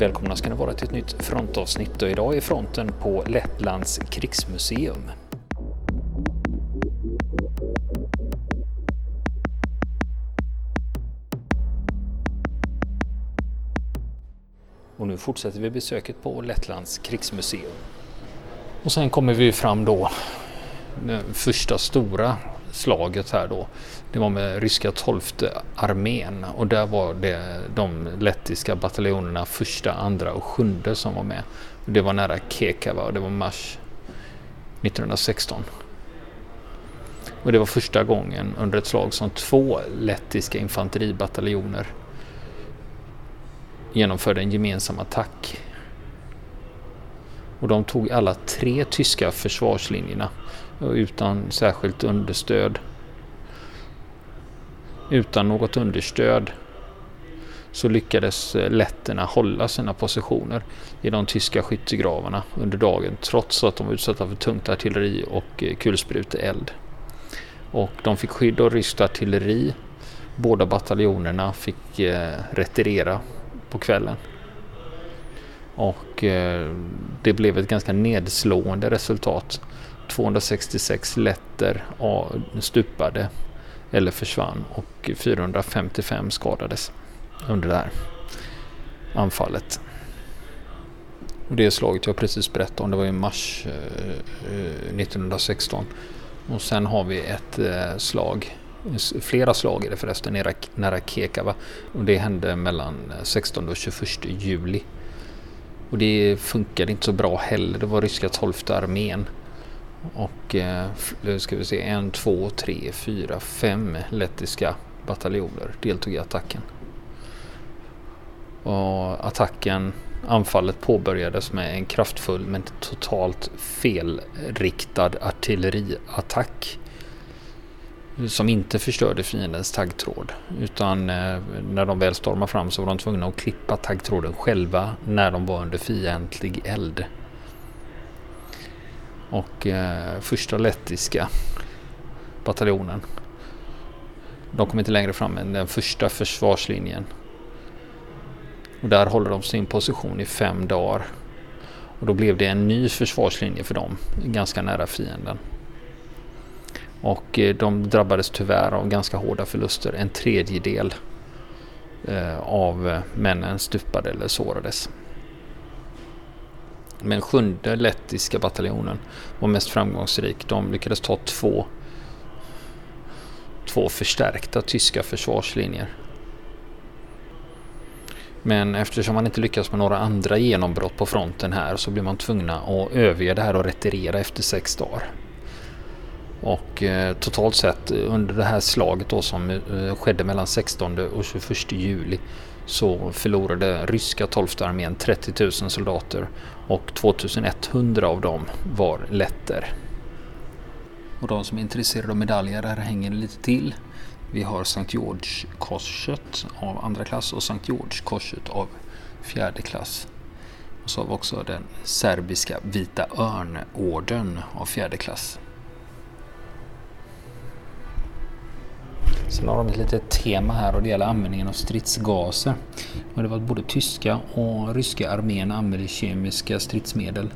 Välkomna ska ni vara till ett nytt frontavsnitt och idag är fronten på Lettlands krigsmuseum. Och nu fortsätter vi besöket på Lettlands krigsmuseum. Och sen kommer vi fram då den första stora slaget här då. Det var med ryska 12 armén och där var det de lettiska bataljonerna första, andra och sjunde som var med. Det var nära Kekava och det var mars 1916. Och det var första gången under ett slag som två lettiska infanteribataljoner genomförde en gemensam attack. Och de tog alla tre tyska försvarslinjerna utan särskilt understöd. Utan något understöd så lyckades eh, letterna hålla sina positioner i de tyska skyttegravarna under dagen trots att de var utsatta för tungt artilleri och eh, kulspruteeld. Och de fick skydd av ryskt artilleri. Båda bataljonerna fick eh, retirera på kvällen. Och eh, det blev ett ganska nedslående resultat. 266 letter stupade eller försvann och 455 skadades under det här anfallet. Och det slaget jag precis berättade om det var i mars eh, eh, 1916. Och sen har vi ett eh, slag, flera slag är det förresten, nära Kekava. Och det hände mellan 16 och 21 juli. Och det funkade inte så bra heller. Det var ryska 12 armén och eh, nu ska vi se, en, två, tre, fyra, fem lettiska bataljoner deltog i attacken. Och attacken, anfallet påbörjades med en kraftfull men totalt felriktad artilleriattack. Som inte förstörde fiendens taggtråd. Utan eh, när de väl stormade fram så var de tvungna att klippa taggtråden själva när de var under fientlig eld och eh, första lettiska bataljonen. De kom inte längre fram än den första försvarslinjen. Och där håller de sin position i fem dagar. Och då blev det en ny försvarslinje för dem, ganska nära fienden. Och eh, de drabbades tyvärr av ganska hårda förluster. En tredjedel eh, av eh, männen stupade eller sårades. Men sjunde lettiska bataljonen var mest framgångsrik. De lyckades ta två, två förstärkta tyska försvarslinjer. Men eftersom man inte lyckas med några andra genombrott på fronten här så blir man tvungna att överge det här och retirera efter sex dagar. Och eh, totalt sett eh, under det här slaget då som eh, skedde mellan 16 och 21 juli så förlorade ryska 12 armén 30 000 soldater och 2100 av dem var letter. Och de som är intresserade av medaljer, här hänger det lite till. Vi har Sankt George-korset av andra klass och Sankt George-korset av fjärde klass. Och så har vi också den serbiska Vita Örnorden av fjärde klass. Sen har de ett litet tema här och det gäller användningen av stridsgaser. Och det var både tyska och ryska armén använde kemiska stridsmedel.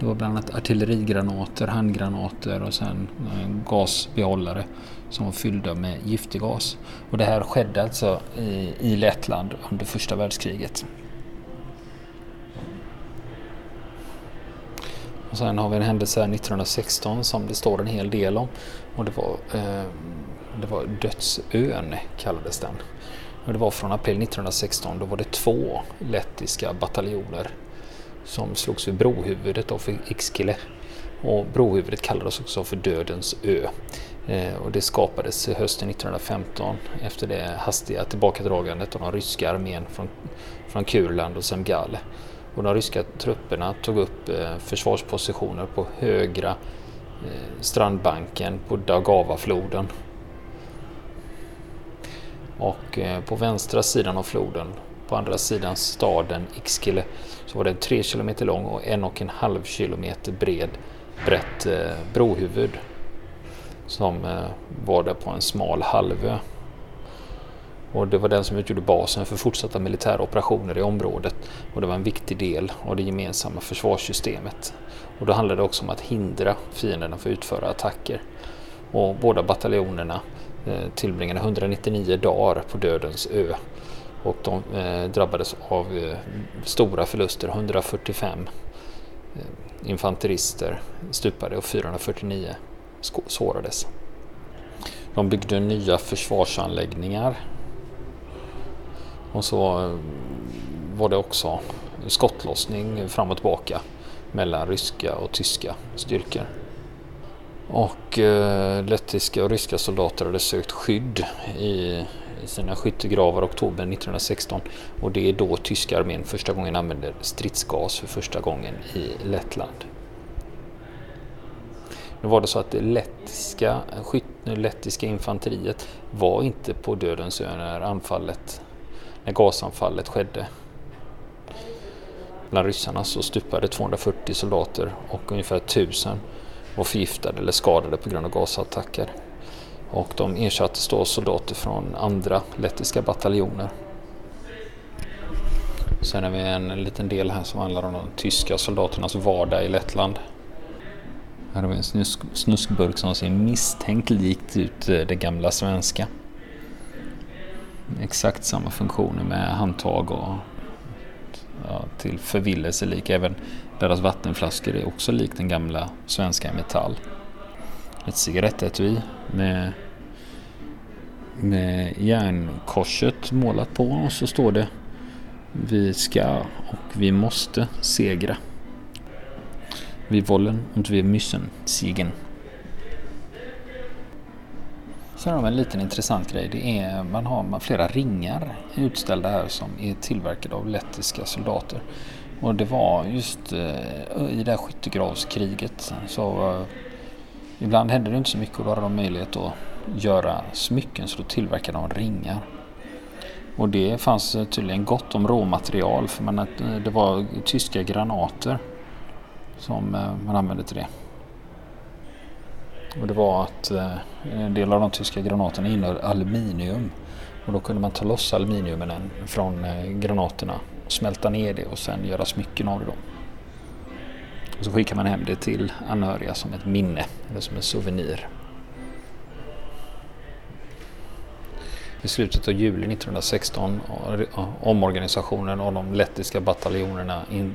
Det var bland annat artillerigranater, handgranater och sen eh, gasbehållare som var fyllda med giftig gas. Och det här skedde alltså i, i Lettland under första världskriget. Och sen har vi en händelse 1916 som det står en hel del om. Och det var eh, det var Dödsön kallades den. Och det var från april 1916. Då var det två lettiska bataljoner som slogs vid brohuvudet av Ixkile. Och brohuvudet kallades också för Dödens ö. Eh, och det skapades hösten 1915 efter det hastiga tillbakadragandet av den ryska armén från, från Kurland och Semgale. Och de ryska trupperna tog upp eh, försvarspositioner på högra eh, strandbanken på Dagavafloden och eh, på vänstra sidan av floden, på andra sidan staden Ixkile, så var det en 3 km lång och en och en halv kilometer bred brett eh, brohuvud som eh, var där på en smal halvö. Och det var den som utgjorde basen för fortsatta militära operationer i området och det var en viktig del av det gemensamma försvarssystemet. Och då handlade det också om att hindra fienderna från att utföra attacker. Och båda bataljonerna Eh, tillbringade 199 dagar på Dödens ö och de eh, drabbades av eh, stora förluster, 145 infanterister stupade och 449 sårades. De byggde nya försvarsanläggningar och så var det också skottlossning fram och tillbaka mellan ryska och tyska styrkor. Och eh, lettiska och ryska soldater hade sökt skydd i, i sina skyttegravar oktober 1916 och det är då tyska armén första gången använder stridsgas för första gången i Lettland. Nu var det så att det lettiska, skyt, lettiska infanteriet var inte på Dödens ö när anfallet, när gasanfallet skedde. Bland ryssarna så stupade 240 soldater och ungefär 1000 var förgiftade eller skadade på grund av gasattacker. Och de ersattes då soldater från andra lettiska bataljoner. Sen har vi en liten del här som handlar om de tyska soldaternas vardag i Lettland. Här har vi en snusk, snuskburk som ser misstänkt likt ut eh, det gamla svenska. Exakt samma funktioner med handtag och ja, till förvillelse lik. Även deras vattenflaskor är också likt den gamla svenska metall. Ett cigarettetui med, med järnkorset målat på och så står det Vi ska och vi måste segra. Vi wollen und wir müssen siegen. Sen har vi en liten intressant grej. Det är, man har flera ringar utställda här som är tillverkade av lettiska soldater. Och det var just eh, i det här skyttegravskriget så eh, ibland hände det inte så mycket och då hade de möjlighet att göra smycken så då tillverkade de ringar. Och det fanns eh, tydligen gott om råmaterial för man, eh, det var tyska granater som eh, man använde till det. Och det var att eh, en del av de tyska granaterna innehöll aluminium. Och då kunde man ta loss aluminiumen från eh, granaterna, smälta ner det och sen göra smycken av det då. Och så skickar man hem det till anhöriga som ett minne eller som en souvenir. I slutet av juli 1916 omorganisationen av de lettiska bataljonerna in,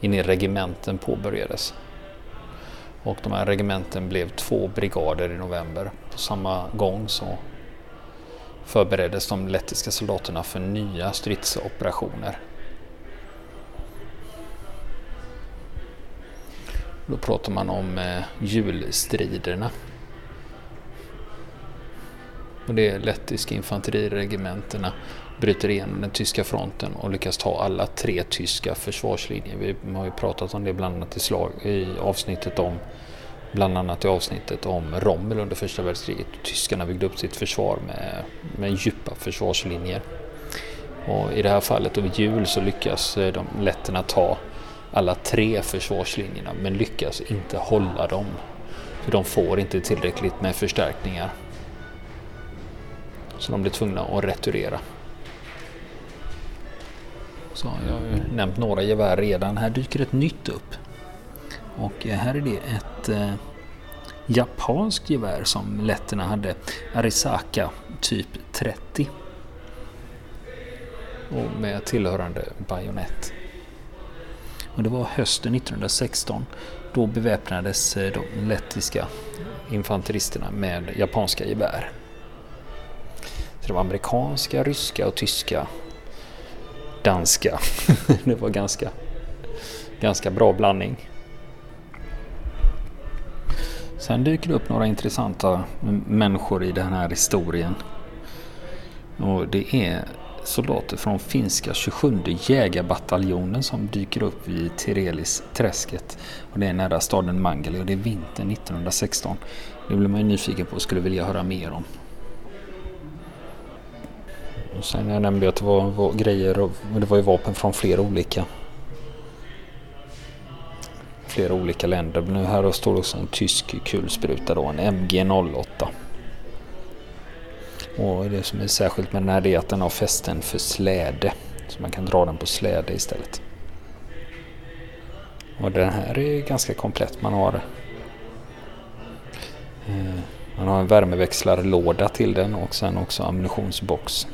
in i regementen påbörjades. Och de här regementen blev två brigader i november. På samma gång så förbereddes de lettiska soldaterna för nya stridsoperationer. Då pratar man om eh, julstriderna. Och det lettiska infanteriregementena bryter igenom den tyska fronten och lyckas ta alla tre tyska försvarslinjer. Vi har ju pratat om det bland annat i, slag, i avsnittet om bland annat i avsnittet om Rommel under första världskriget. Tyskarna byggde upp sitt försvar med, med djupa försvarslinjer. Och I det här fallet vid jul så lyckas eh, de letterna ta alla tre försvarslinjerna men lyckas inte hålla dem. För de får inte tillräckligt med förstärkningar. Så de blir tvungna att returera. Så jag har ju nämnt några gevär redan. Här dyker ett nytt upp. Och eh, här är det ett eh, japanskt gevär som letterna hade. Arisaka typ 30. Och med tillhörande bajonett. Och det var hösten 1916. Då beväpnades eh, de lettiska infanteristerna med japanska gevär. Så det var amerikanska, ryska och tyska danska. det var ganska, ganska bra blandning. Sen dyker det upp några intressanta människor i den här historien. Och det är soldater från finska 27 jägarbataljonen som dyker upp vid Tirelis träsket. Och det är nära staden Mangeli och det är vintern 1916. Det blir man ju nyfiken på och skulle vilja höra mer om. Och sen jag nämnde jag att det var, var grejer och det var ju vapen från flera olika flera olika länder. Men nu här står också en tysk kulspruta då, en MG08. Och det som är särskilt med den här är att den har fästen för släde. Så man kan dra den på släde istället. Och den här är ganska komplett. Man har, eh, man har en värmeväxlarlåda till den och sen också ammunitionsbox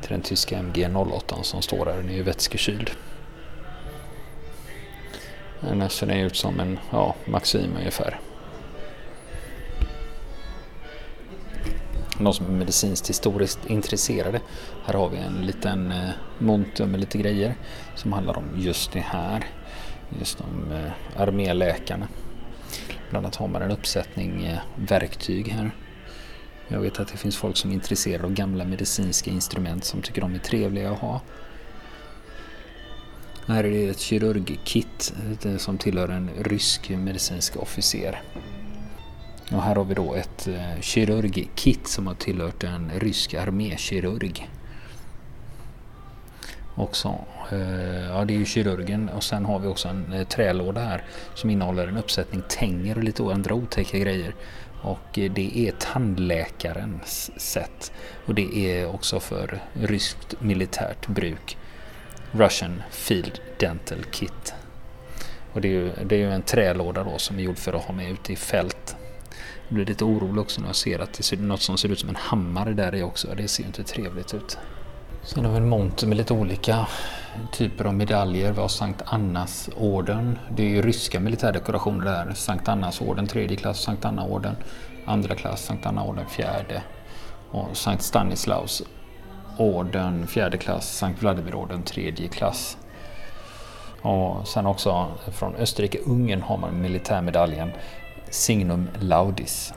till den tyska MG08 som står där. Den är ju vätskekyld. Den ser ut som en ja, Maxim ungefär. De som är medicinskt historiskt intresserade. Här har vi en liten eh, monter med lite grejer som handlar om just det här. Just om eh, arméläkarna. Bland annat har man en uppsättning eh, verktyg här. Jag vet att det finns folk som är intresserade av gamla medicinska instrument som tycker de är trevliga att ha. Här är det ett kirurgkit eh, som tillhör en rysk medicinsk officer. Och här har vi då ett eh, kirurgkit som har tillhört en rysk armékirurg. Också, eh, ja det är ju kirurgen och sen har vi också en trälåda här som innehåller en uppsättning tänger och lite andra otäcka grejer. Och det är tandläkarens sätt och det är också för ryskt militärt bruk. Russian Field Dental Kit. Och det är ju, det är ju en trälåda då som är gjord för att ha med ute i fält. Jag blir lite orolig också när jag ser att det ser något som ser ut som en hammare där i också. Det ser ju inte trevligt ut. Sen har vi en monter med lite olika typer av medaljer. Vi har Sankt Annas orden. Det är ju ryska militärdekorationer där. Sankt Annas orden tredje klass, Sankt Anna orden andra klass, Sankt Anna orden fjärde och Sankt Stanislaus orden fjärde klass, Sankt Vladimir orden tredje klass. Och sen också från Österrike-Ungern har man militärmedaljen Signum Laudis.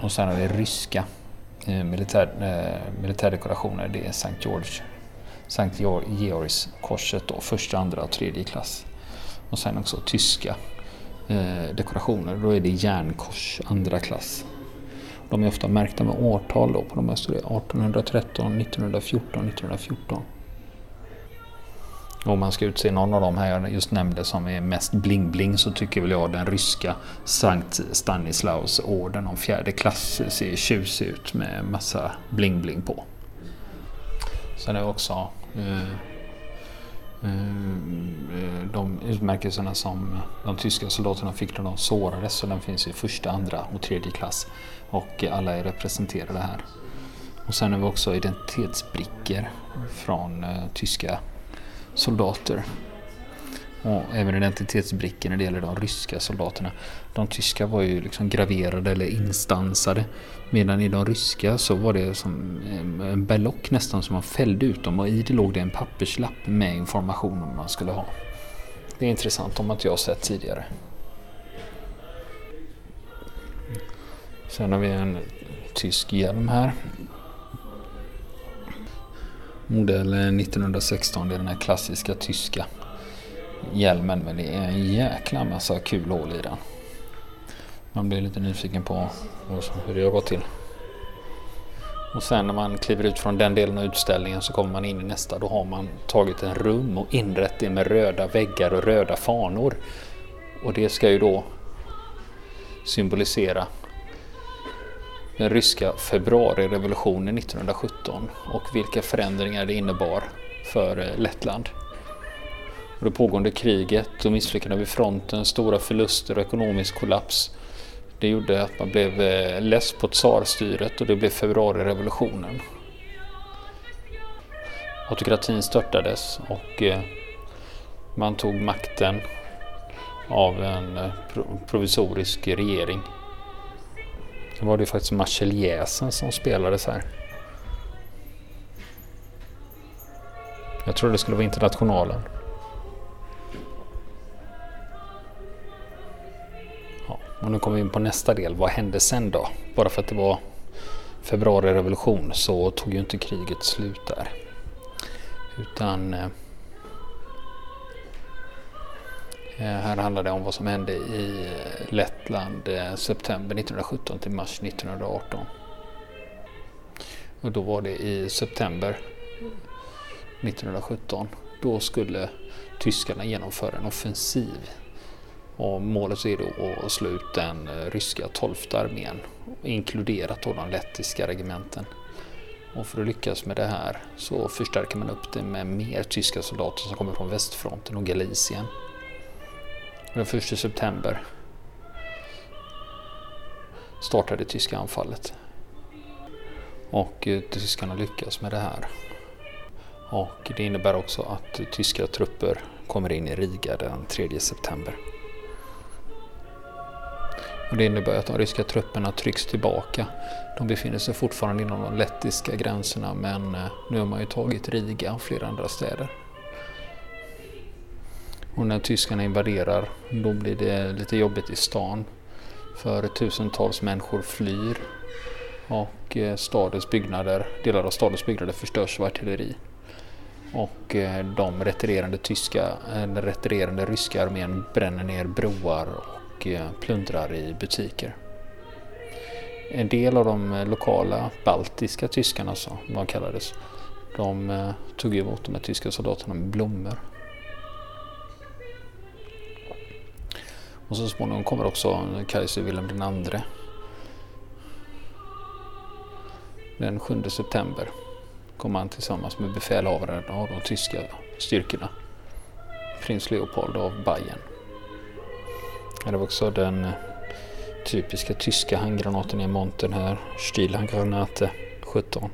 Och sen har vi ryska eh, militär, eh, militärdekorationer. Det är Sankt George, Sankt Georgs korset då, första, andra och tredje klass. Och sen också tyska eh, dekorationer. Då är det järnkors, andra klass. De är ofta märkta med årtal då på de här 1813, 1914, 1914. Om man ska utse någon av de här jag just nämnde som är mest bling-bling så tycker väl jag den ryska Sankt Stanislaus orden om fjärde klass ser tjusig ut med massa bling-bling på. Sen är det också eh, eh, eh de utmärkelserna som de tyska soldaterna fick när de sårades så den finns i första, andra och tredje klass och alla är representerade här. Och sen har vi också identitetsbrickor från eh, tyska soldater. Och även identitetsbrickor när det gäller de ryska soldaterna. De tyska var ju liksom graverade eller instansade. Medan i de ryska så var det som eh, en berlock nästan som man fällde ut dem och i det låg det en papperslapp med information om man skulle ha. Det är intressant om inte jag sett tidigare. Sen har vi en tysk hjälm här. Modell 1916, det är den här klassiska tyska hjälmen. Men det är en jäkla massa kul hål i den. Man blir lite nyfiken på hur det har gått till. Och sen när man kliver ut från den delen av utställningen så kommer man in i nästa. Då har man tagit en rum och inrett det med röda väggar och röda fanor. Och det ska ju då symbolisera den ryska februarirevolutionen 1917 och vilka förändringar det innebar för eh, Lettland. Det pågående kriget och misslyckanden vid fronten, stora förluster och ekonomisk kollaps. Det gjorde att man blev eh, less på tsarstyret och det blev februarirevolutionen. Autokratin störtades och eh, man tog makten av en provisorisk regering då var det ju faktiskt Marseljäsen som spelades här. Jag trodde det skulle vara Internationalen. Ja, och nu kommer vi in på nästa del. Vad hände sen då? Bara för att det var februarirevolution så tog ju inte kriget slut där. Utan eh, Eh, här handlar det om vad som hände i Lettland eh, september 1917 till mars 1918. Och då var det i september 1917. Då skulle tyskarna genomföra en offensiv Och målet är då att slå ut den eh, ryska 12 armén, inkluderat då de lettiska regementen. Och för att lyckas med det här så förstärker man upp det med mer tyska soldater som kommer från västfronten och Galicien. Den 1 september startade det tyska anfallet. Och eh, tyskarna lyckas med det här. Och det innebär också att tyska trupper kommer in i Riga den 3 september. Och det innebär att de ryska trupperna trycks tillbaka. De befinner sig fortfarande inom de lettiska gränserna men eh, nu har man ju tagit Riga och flera andra städer. Och när tyskarna invaderar då blir det lite jobbigt i stan. För tusentals människor flyr och eh, stadens byggnader, delar av stadens byggnader förstörs av artilleri. Och eh, de retirerande, tyska, eh, den retirerande ryska armén bränner ner broar och plundrar i butiker. En del av de lokala baltiska tyskarna, så de kallades, de tog emot de här tyska soldaterna med blommor. Och så småningom kommer också kejsar Wilhelm II. Den 7 september kommer han tillsammans med befälhavaren av de tyska styrkorna. Prins Leopold av Bayern. Det var också den typiska tyska handgranaten i montern här. Stielhandgranate 17.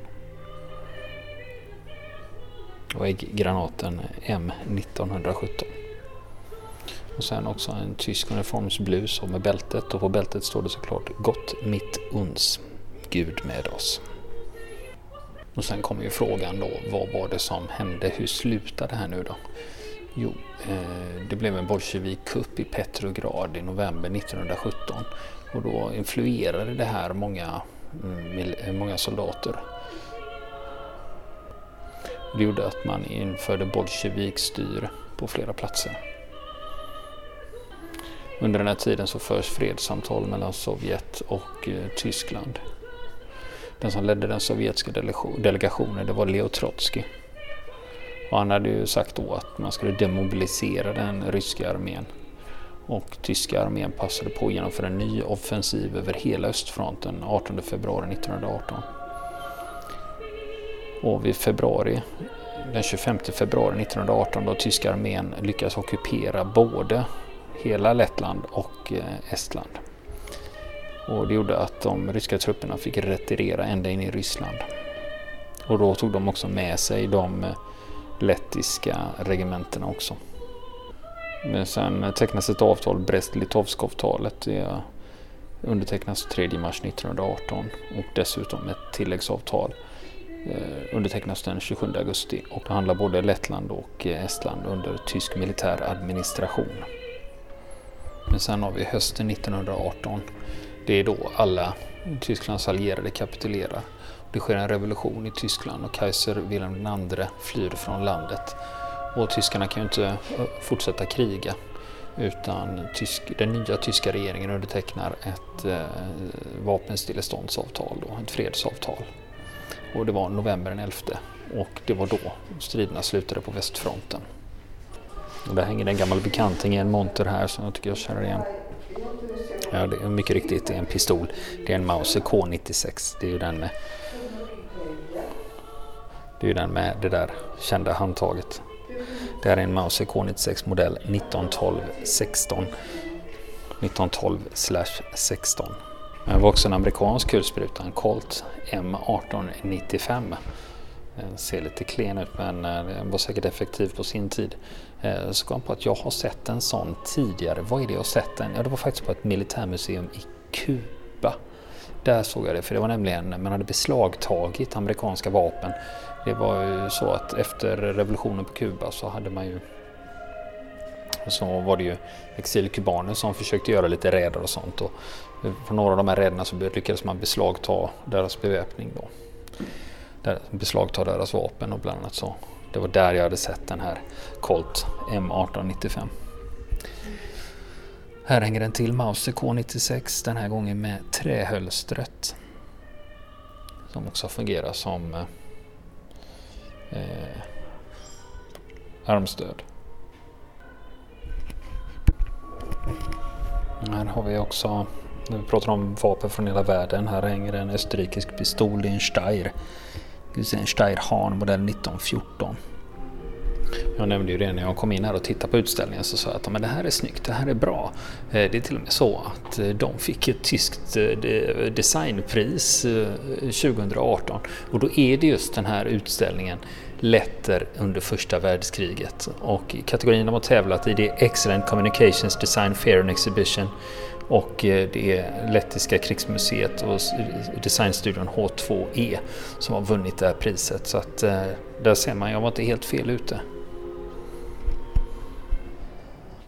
Och ägggranaten M1917. Och sen också en tysk uniformsblus och med bältet och på bältet står det såklart Gott mitt uns, Gud med oss. Och sen kommer ju frågan då, vad var det som hände? Hur slutade det här nu då? Jo, eh, det blev en bolsjevik-kupp i Petrograd i november 1917 och då influerade det här många, mm, eh, många soldater. Det gjorde att man införde bolsjevikstyre på flera platser. Under den här tiden så förs fredssamtal mellan Sovjet och eh, Tyskland. Den som ledde den sovjetiska delegationen det var Leo Trotsky. Och han hade ju sagt då att man skulle demobilisera den ryska armén. Och tyska armén passade på att genomföra en ny offensiv över hela östfronten 18 februari 1918. Och vid februari, den 25 februari 1918 då tyska armén lyckas ockupera både hela Lettland och eh, Estland. Och det gjorde att de ryska trupperna fick retirera ända in i Ryssland. Och då tog de också med sig de eh, lettiska regementena också. Men sen tecknas ett avtal, Brest-Litovsk-avtalet. Det undertecknas 3 mars 1918 och dessutom ett tilläggsavtal eh, undertecknas den 27 augusti och det handlar både Lettland och Estland under tysk militär administration. Men sen har vi hösten 1918. Det är då alla Tysklands allierade kapitulerar. Det sker en revolution i Tyskland och kejsar Wilhelm II flyr från landet. Och tyskarna kan ju inte eh, fortsätta kriga utan tysk, den nya tyska regeringen undertecknar ett eh, vapenstilleståndsavtal, då, ett fredsavtal. Och det var november den 11 och det var då striderna slutade på västfronten. Och där hänger en gammal bekanting i en monter här som jag tycker jag känner igen. Ja, det är mycket riktigt det är en pistol. Det är en Mauser K96. Det är ju den med det är ju den med det där kända handtaget. Det här är en Mauser K96 modell 1912 16. 1912 16. Men det var också en amerikansk kulspruta, en Colt M1895. Eh, ser lite klen ut men den var säkert effektiv på sin tid. Eh, så kom jag på att jag har sett en sån tidigare. Vad är det jag har sett den? Ja, det var faktiskt på ett militärmuseum i Kuba. Där såg jag det, för det var nämligen, man hade beslagtagit amerikanska vapen. Det var ju så att efter revolutionen på Kuba så hade man ju så var det ju exilkubaner som försökte göra lite räder och sånt. Och på några av de här räderna så lyckades man beslagta deras beväpning då. Där beslagta deras vapen och bland annat så. Det var där jag hade sett den här Colt M1895. Här hänger en till Mauser K96, den här gången med trähölstret. Som också fungerar som eh, eh, armstöd. Här har vi också, när vi pratar om vapen från hela världen, här hänger en österrikisk pistol, det är en Steyr. En Steyr Hahn modell 1914. Jag nämnde ju det när jag kom in här och tittade på utställningen så sa jag att men det här är snyggt, det här är bra. Eh, det är till och med så att eh, de fick ett tyskt eh, designpris 2018 och då är det just den här utställningen Letter under första världskriget och kategorin de har tävlat i det är Excellent Communications Design Fair and Exhibition och eh, det är Lettiska krigsmuseet och designstudion H2E som har vunnit det här priset så att eh, där ser man, jag var inte helt fel ute.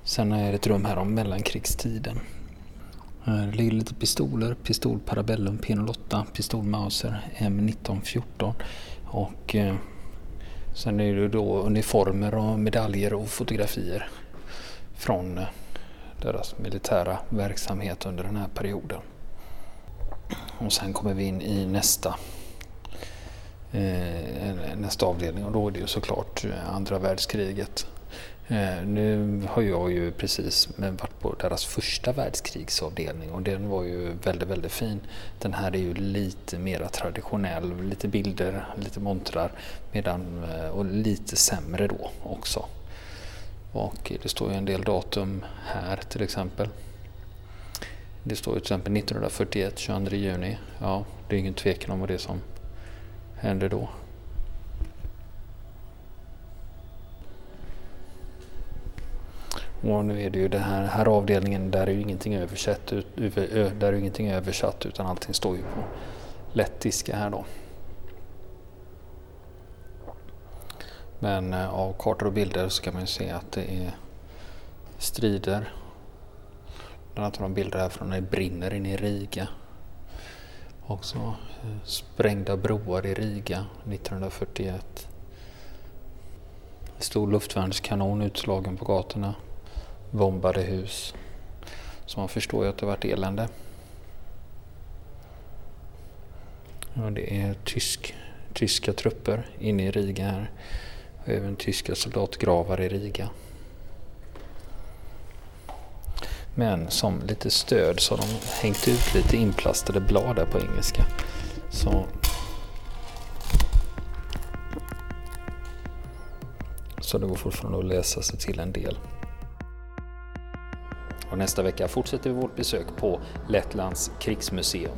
Sen är det ett rum här om mellankrigstiden. Här ligger lite pistoler, pistol Parabellum P08, pistol Mauser M1914 och eh, sen är det då uniformer och medaljer och fotografier från deras militära verksamhet under den här perioden. Och sen kommer vi in i nästa eh, nästa avdelning och då är det ju såklart eh, andra världskriget. Eh, nu har jag ju precis varit på deras första världskrigsavdelning och den var ju väldigt, väldigt fin. Den här är ju lite mera traditionell, lite bilder, lite montrar medan, eh, och lite sämre då också. Och det står ju en del datum här till exempel. Det står ju till exempel 1941, 22 juni. Ja, det är ingen tvekan om vad det är som hände då. Och nu är det ju den här, här avdelningen, där är ju ingenting översatt, där är ingenting översatt utan allting står ju på lettiska här då. Men eh, av kartor och bilder så kan man ju se att det är strider. Bland annat har de bilder här från när det brinner inne i Riga. Också eh, sprängda broar i Riga 1941. Stor luftvärnskanon utslagen på gatorna bombade hus. Så man förstår ju att det varit elände. Och det är tysk, tyska trupper inne i Riga här. Och även tyska soldatgravar i Riga. Men som lite stöd så har de hängt ut lite inplastade blad där på engelska. Så, så det går fortfarande att läsa sig till en del. Och nästa vecka fortsätter vi vårt besök på Lettlands krigsmuseum.